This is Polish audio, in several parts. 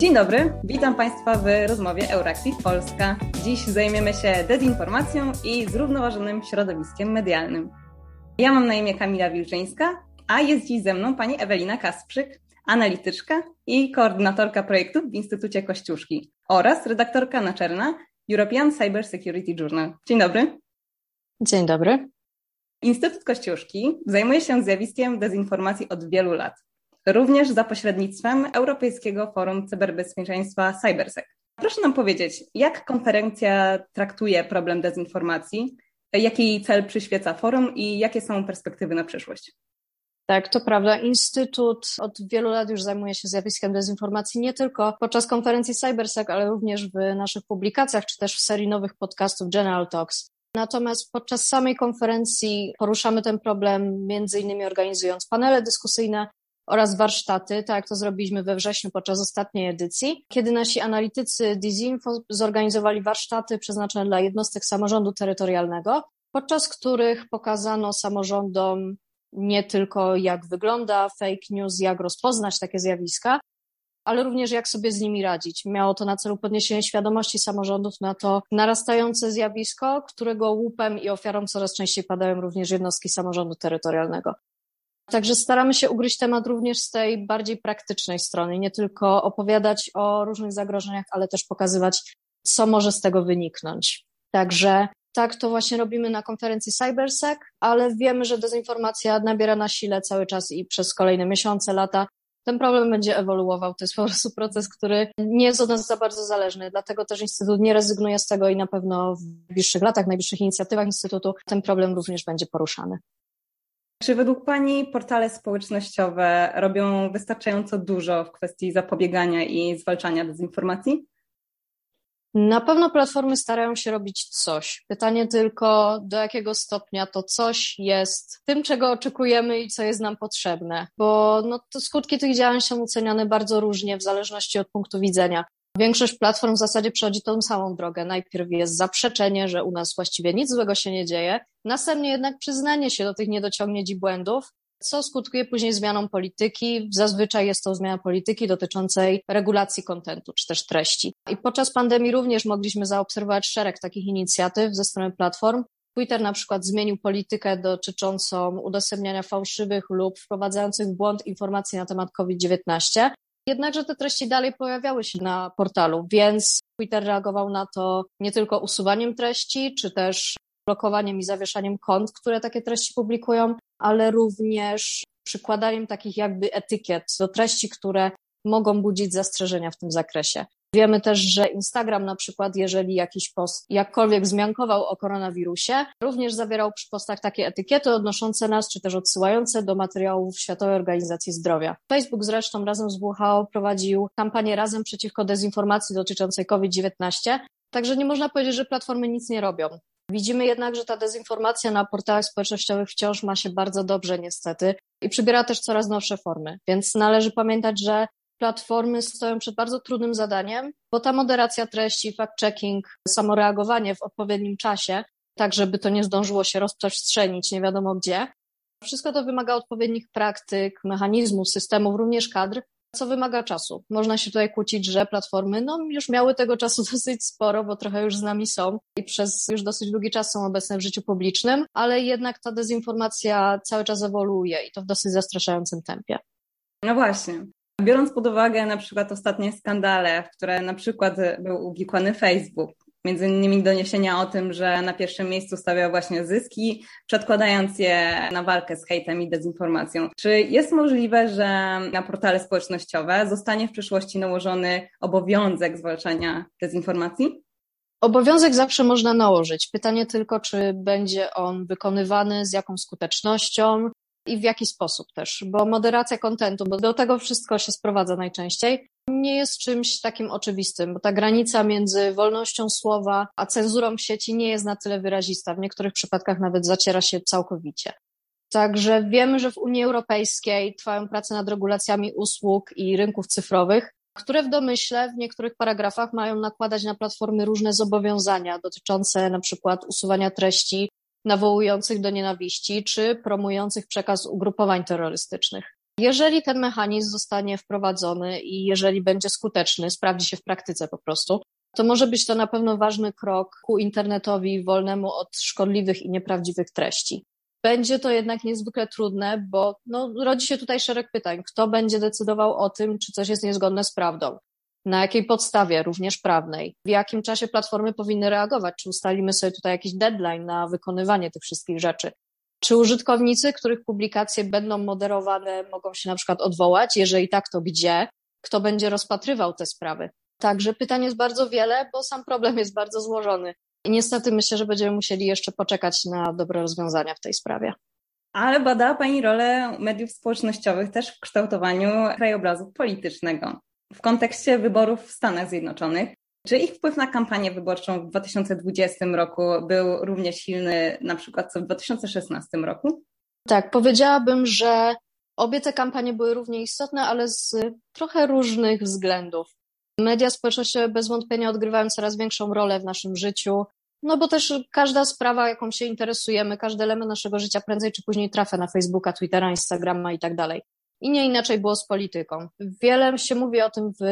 Dzień dobry, witam Państwa w rozmowie Euractiv Polska. Dziś zajmiemy się dezinformacją i zrównoważonym środowiskiem medialnym. Ja mam na imię Kamila Wilczyńska, a jest dziś ze mną pani Ewelina Kasprzyk, analityczka i koordynatorka projektów w Instytucie Kościuszki oraz redaktorka naczelna European Cyber Security Journal. Dzień dobry. Dzień dobry. Instytut Kościuszki zajmuje się zjawiskiem dezinformacji od wielu lat również za pośrednictwem Europejskiego Forum Cyberbezpieczeństwa CyberSec. Proszę nam powiedzieć, jak konferencja traktuje problem dezinformacji, jaki cel przyświeca forum i jakie są perspektywy na przyszłość? Tak, to prawda. Instytut od wielu lat już zajmuje się zjawiskiem dezinformacji nie tylko podczas konferencji CyberSec, ale również w naszych publikacjach, czy też w serii nowych podcastów General Talks. Natomiast podczas samej konferencji poruszamy ten problem między innymi organizując panele dyskusyjne, oraz warsztaty, tak jak to zrobiliśmy we wrześniu podczas ostatniej edycji, kiedy nasi analitycy Dizinfo zorganizowali warsztaty przeznaczone dla jednostek samorządu terytorialnego, podczas których pokazano samorządom nie tylko jak wygląda fake news, jak rozpoznać takie zjawiska, ale również jak sobie z nimi radzić. Miało to na celu podniesienie świadomości samorządów na to narastające zjawisko, którego łupem i ofiarą coraz częściej padają również jednostki samorządu terytorialnego. Także staramy się ugryźć temat również z tej bardziej praktycznej strony, nie tylko opowiadać o różnych zagrożeniach, ale też pokazywać, co może z tego wyniknąć. Także tak to właśnie robimy na konferencji CyberSec, ale wiemy, że dezinformacja nabiera na sile cały czas i przez kolejne miesiące, lata. Ten problem będzie ewoluował. To jest po prostu proces, który nie jest od nas za bardzo zależny. Dlatego też Instytut nie rezygnuje z tego i na pewno w najbliższych latach, w najbliższych inicjatywach Instytutu ten problem również będzie poruszany. Czy według Pani portale społecznościowe robią wystarczająco dużo w kwestii zapobiegania i zwalczania dezinformacji? Na pewno platformy starają się robić coś. Pytanie tylko, do jakiego stopnia to coś jest tym, czego oczekujemy i co jest nam potrzebne, bo no, skutki tych działań są oceniane bardzo różnie w zależności od punktu widzenia. Większość platform w zasadzie przechodzi tą samą drogę. Najpierw jest zaprzeczenie, że u nas właściwie nic złego się nie dzieje, następnie jednak przyznanie się do tych niedociągnięć i błędów, co skutkuje później zmianą polityki. Zazwyczaj jest to zmiana polityki dotyczącej regulacji kontentu czy też treści. I podczas pandemii również mogliśmy zaobserwować szereg takich inicjatyw ze strony platform. Twitter na przykład zmienił politykę dotyczącą udostępniania fałszywych lub wprowadzających w błąd informacji na temat COVID-19, Jednakże te treści dalej pojawiały się na portalu, więc Twitter reagował na to nie tylko usuwaniem treści, czy też blokowaniem i zawieszaniem kont, które takie treści publikują, ale również przykładaniem takich jakby etykiet do treści, które mogą budzić zastrzeżenia w tym zakresie. Wiemy też, że Instagram na przykład, jeżeli jakiś post jakkolwiek wzmiankował o koronawirusie, również zawierał przy postach takie etykiety odnoszące nas, czy też odsyłające do materiałów Światowej Organizacji Zdrowia. Facebook zresztą razem z WHO prowadził kampanię Razem przeciwko dezinformacji dotyczącej COVID-19, także nie można powiedzieć, że platformy nic nie robią. Widzimy jednak, że ta dezinformacja na portalach społecznościowych wciąż ma się bardzo dobrze niestety i przybiera też coraz nowsze formy, więc należy pamiętać, że platformy stoją przed bardzo trudnym zadaniem, bo ta moderacja treści, fact-checking, samoreagowanie w odpowiednim czasie, tak żeby to nie zdążyło się rozprzestrzenić nie wiadomo gdzie, wszystko to wymaga odpowiednich praktyk, mechanizmów, systemów, również kadr, co wymaga czasu. Można się tutaj kłócić, że platformy no, już miały tego czasu dosyć sporo, bo trochę już z nami są i przez już dosyć długi czas są obecne w życiu publicznym, ale jednak ta dezinformacja cały czas ewoluuje i to w dosyć zastraszającym tempie. No właśnie. Biorąc pod uwagę na przykład ostatnie skandale, w które na przykład był uwikłany Facebook, między innymi doniesienia o tym, że na pierwszym miejscu stawia właśnie zyski, przedkładając je na walkę z hejtem i dezinformacją. Czy jest możliwe, że na portale społecznościowe zostanie w przyszłości nałożony obowiązek zwalczania dezinformacji? Obowiązek zawsze można nałożyć. Pytanie tylko, czy będzie on wykonywany, z jaką skutecznością, i w jaki sposób też, bo moderacja kontentu, bo do tego wszystko się sprowadza najczęściej, nie jest czymś takim oczywistym, bo ta granica między wolnością słowa a cenzurą w sieci nie jest na tyle wyrazista. W niektórych przypadkach nawet zaciera się całkowicie. Także wiemy, że w Unii Europejskiej trwają prace nad regulacjami usług i rynków cyfrowych, które w domyśle w niektórych paragrafach mają nakładać na platformy różne zobowiązania dotyczące na przykład usuwania treści nawołujących do nienawiści czy promujących przekaz ugrupowań terrorystycznych. Jeżeli ten mechanizm zostanie wprowadzony i jeżeli będzie skuteczny, sprawdzi się w praktyce po prostu, to może być to na pewno ważny krok ku internetowi wolnemu od szkodliwych i nieprawdziwych treści. Będzie to jednak niezwykle trudne, bo no, rodzi się tutaj szereg pytań. Kto będzie decydował o tym, czy coś jest niezgodne z prawdą? Na jakiej podstawie, również prawnej? W jakim czasie platformy powinny reagować? Czy ustalimy sobie tutaj jakiś deadline na wykonywanie tych wszystkich rzeczy? Czy użytkownicy, których publikacje będą moderowane, mogą się na przykład odwołać? Jeżeli tak, to gdzie? Kto będzie rozpatrywał te sprawy? Także pytań jest bardzo wiele, bo sam problem jest bardzo złożony. I niestety myślę, że będziemy musieli jeszcze poczekać na dobre rozwiązania w tej sprawie. Ale badała Pani rolę mediów społecznościowych też w kształtowaniu krajobrazu politycznego w kontekście wyborów w Stanach Zjednoczonych. Czy ich wpływ na kampanię wyborczą w 2020 roku był równie silny na przykład co w 2016 roku? Tak, powiedziałabym, że obie te kampanie były równie istotne, ale z trochę różnych względów. Media społecznościowe bez wątpienia odgrywają coraz większą rolę w naszym życiu, no bo też każda sprawa, jaką się interesujemy, każdy element naszego życia prędzej czy później trafia na Facebooka, Twittera, Instagrama i tak dalej. I nie inaczej było z polityką. Wiele się mówi o tym w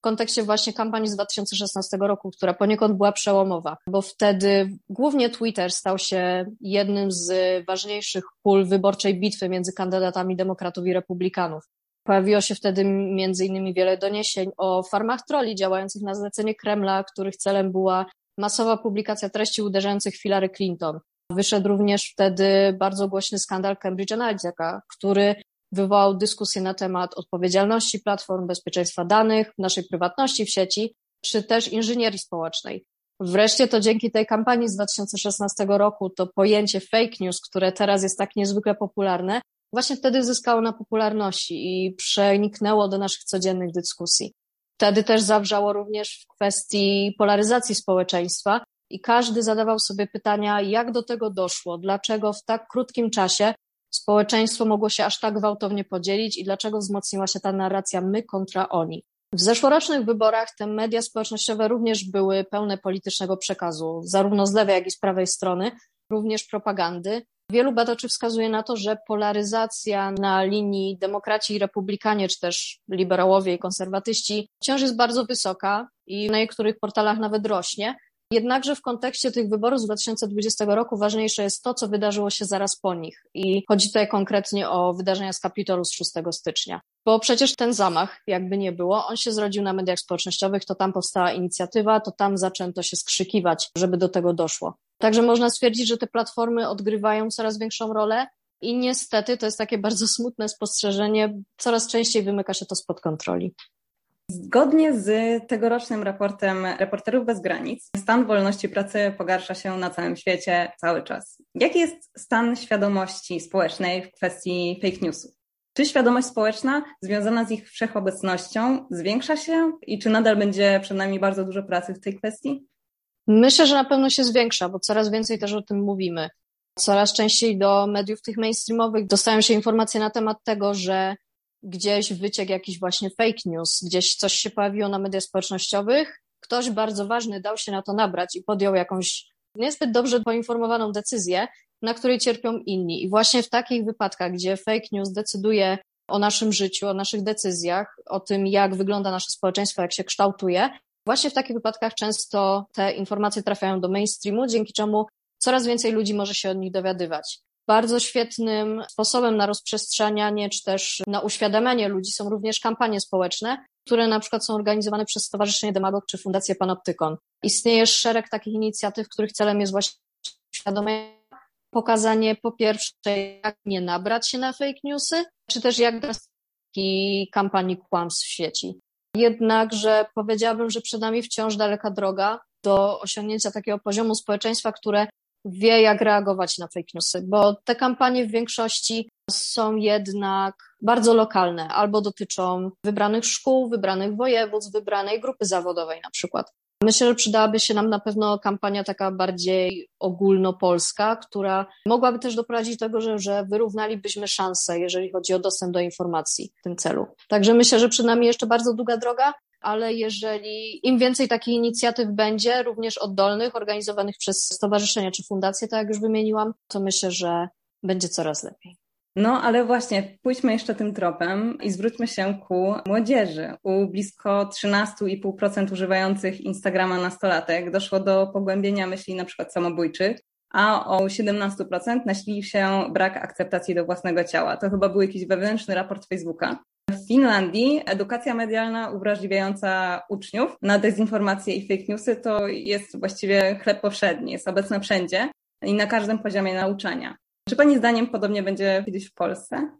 kontekście właśnie kampanii z 2016 roku, która poniekąd była przełomowa, bo wtedy głównie Twitter stał się jednym z ważniejszych pól wyborczej bitwy między kandydatami demokratów i republikanów. Pojawiło się wtedy innymi wiele doniesień o farmach troli działających na zlecenie Kremla, których celem była masowa publikacja treści uderzających Hillary Clinton. Wyszedł również wtedy bardzo głośny skandal Cambridge Analytica, który wywołał dyskusję na temat odpowiedzialności platform, bezpieczeństwa danych, naszej prywatności w sieci, czy też inżynierii społecznej. Wreszcie to dzięki tej kampanii z 2016 roku to pojęcie fake news, które teraz jest tak niezwykle popularne, właśnie wtedy zyskało na popularności i przeniknęło do naszych codziennych dyskusji. Wtedy też zawrzało również w kwestii polaryzacji społeczeństwa i każdy zadawał sobie pytania, jak do tego doszło, dlaczego w tak krótkim czasie społeczeństwo mogło się aż tak gwałtownie podzielić i dlaczego wzmocniła się ta narracja my kontra oni. W zeszłorocznych wyborach te media społecznościowe również były pełne politycznego przekazu, zarówno z lewej, jak i z prawej strony, również propagandy. Wielu badaczy wskazuje na to, że polaryzacja na linii demokraci i republikanie, czy też liberałowie i konserwatyści wciąż jest bardzo wysoka i na niektórych portalach nawet rośnie. Jednakże w kontekście tych wyborów z 2020 roku ważniejsze jest to, co wydarzyło się zaraz po nich. I chodzi tutaj konkretnie o wydarzenia z Kapitolu z 6 stycznia. Bo przecież ten zamach, jakby nie było, on się zrodził na mediach społecznościowych, to tam powstała inicjatywa, to tam zaczęto się skrzykiwać, żeby do tego doszło. Także można stwierdzić, że te platformy odgrywają coraz większą rolę i niestety to jest takie bardzo smutne spostrzeżenie, coraz częściej wymyka się to spod kontroli. Zgodnie z tegorocznym raportem Reporterów Bez Granic, stan wolności pracy pogarsza się na całym świecie cały czas. Jaki jest stan świadomości społecznej w kwestii fake newsów? Czy świadomość społeczna związana z ich wszechobecnością zwiększa się i czy nadal będzie przed nami bardzo dużo pracy w tej kwestii? Myślę, że na pewno się zwiększa, bo coraz więcej też o tym mówimy. Coraz częściej do mediów tych mainstreamowych dostają się informacje na temat tego, że gdzieś wyciekł jakiś właśnie fake news, gdzieś coś się pojawiło na mediach społecznościowych, ktoś bardzo ważny dał się na to nabrać i podjął jakąś niezbyt dobrze poinformowaną decyzję, na której cierpią inni. I właśnie w takich wypadkach, gdzie fake news decyduje o naszym życiu, o naszych decyzjach, o tym, jak wygląda nasze społeczeństwo, jak się kształtuje, właśnie w takich wypadkach często te informacje trafiają do mainstreamu, dzięki czemu coraz więcej ludzi może się od nich dowiadywać. Bardzo świetnym sposobem na rozprzestrzenianie czy też na uświadamianie ludzi są również kampanie społeczne, które na przykład są organizowane przez Stowarzyszenie Demagog czy Fundację Panoptykon. Istnieje szereg takich inicjatyw, których celem jest właśnie uświadomienie, pokazanie po pierwsze, jak nie nabrać się na fake newsy, czy też jak i kampanii kłamstw w sieci. Jednakże powiedziałabym, że przed nami wciąż daleka droga do osiągnięcia takiego poziomu społeczeństwa, które wie, jak reagować na fake newsy, bo te kampanie w większości są jednak bardzo lokalne, albo dotyczą wybranych szkół, wybranych województw, wybranej grupy zawodowej na przykład. Myślę, że przydałaby się nam na pewno kampania taka bardziej ogólnopolska, która mogłaby też doprowadzić do tego, że, że wyrównalibyśmy szanse, jeżeli chodzi o dostęp do informacji w tym celu. Także myślę, że przed nami jeszcze bardzo długa droga, ale jeżeli im więcej takich inicjatyw będzie, również oddolnych, organizowanych przez stowarzyszenia czy fundacje, tak jak już wymieniłam, to myślę, że będzie coraz lepiej. No, ale właśnie, pójdźmy jeszcze tym tropem i zwróćmy się ku młodzieży. U blisko 13,5% używających Instagrama nastolatek doszło do pogłębienia myśli na przykład samobójczych, a o 17% nasilił się brak akceptacji do własnego ciała. To chyba był jakiś wewnętrzny raport Facebooka. Finlandii edukacja medialna uwrażliwiająca uczniów na dezinformacje i fake newsy to jest właściwie chleb powszedni, jest obecna wszędzie i na każdym poziomie nauczania. Czy Pani zdaniem podobnie będzie kiedyś w Polsce?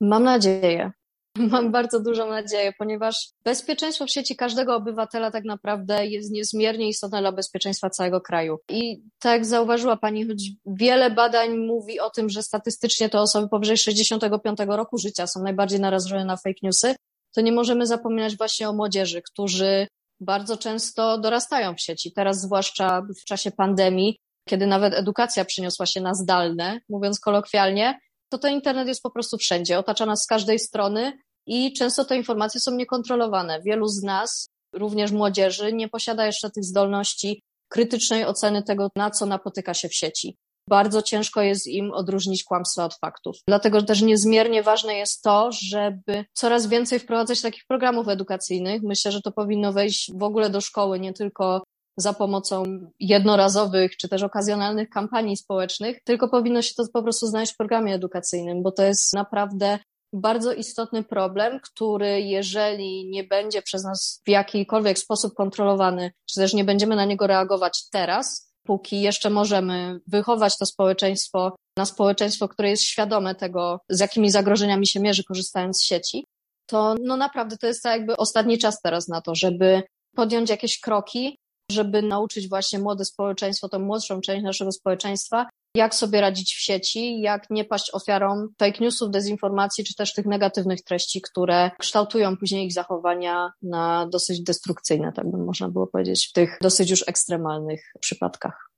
Mam nadzieję. Mam bardzo dużą nadzieję, ponieważ bezpieczeństwo w sieci każdego obywatela tak naprawdę jest niezmiernie istotne dla bezpieczeństwa całego kraju. I tak jak zauważyła Pani, choć wiele badań mówi o tym, że statystycznie to osoby powyżej 65 roku życia są najbardziej narażone na fake newsy, to nie możemy zapominać właśnie o młodzieży, którzy bardzo często dorastają w sieci. Teraz, zwłaszcza w czasie pandemii, kiedy nawet edukacja przyniosła się na zdalne, mówiąc kolokwialnie, to ten internet jest po prostu wszędzie, otacza nas z każdej strony i często te informacje są niekontrolowane. Wielu z nas, również młodzieży, nie posiada jeszcze tych zdolności krytycznej oceny tego, na co napotyka się w sieci. Bardzo ciężko jest im odróżnić kłamstwa od faktów. Dlatego też niezmiernie ważne jest to, żeby coraz więcej wprowadzać takich programów edukacyjnych. Myślę, że to powinno wejść w ogóle do szkoły, nie tylko za pomocą jednorazowych czy też okazjonalnych kampanii społecznych, tylko powinno się to po prostu znaleźć w programie edukacyjnym, bo to jest naprawdę bardzo istotny problem, który jeżeli nie będzie przez nas w jakikolwiek sposób kontrolowany, czy też nie będziemy na niego reagować teraz, póki jeszcze możemy wychować to społeczeństwo na społeczeństwo, które jest świadome tego, z jakimi zagrożeniami się mierzy, korzystając z sieci, to no naprawdę to jest tak jakby ostatni czas teraz na to, żeby podjąć jakieś kroki, żeby nauczyć właśnie młode społeczeństwo, tą młodszą część naszego społeczeństwa, jak sobie radzić w sieci, jak nie paść ofiarą fake newsów, dezinformacji, czy też tych negatywnych treści, które kształtują później ich zachowania na dosyć destrukcyjne, tak by można było powiedzieć, w tych dosyć już ekstremalnych przypadkach.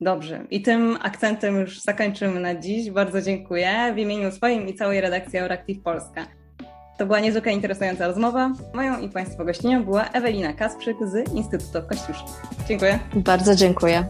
Dobrze. I tym akcentem już zakończymy na dziś. Bardzo dziękuję w imieniu swoim i całej redakcji Euractiv Polska. To była niezwykle interesująca rozmowa. Moją i Państwa gościnią była Ewelina Kasprzyk z Instytutu Kościuszki. Dziękuję. Bardzo dziękuję.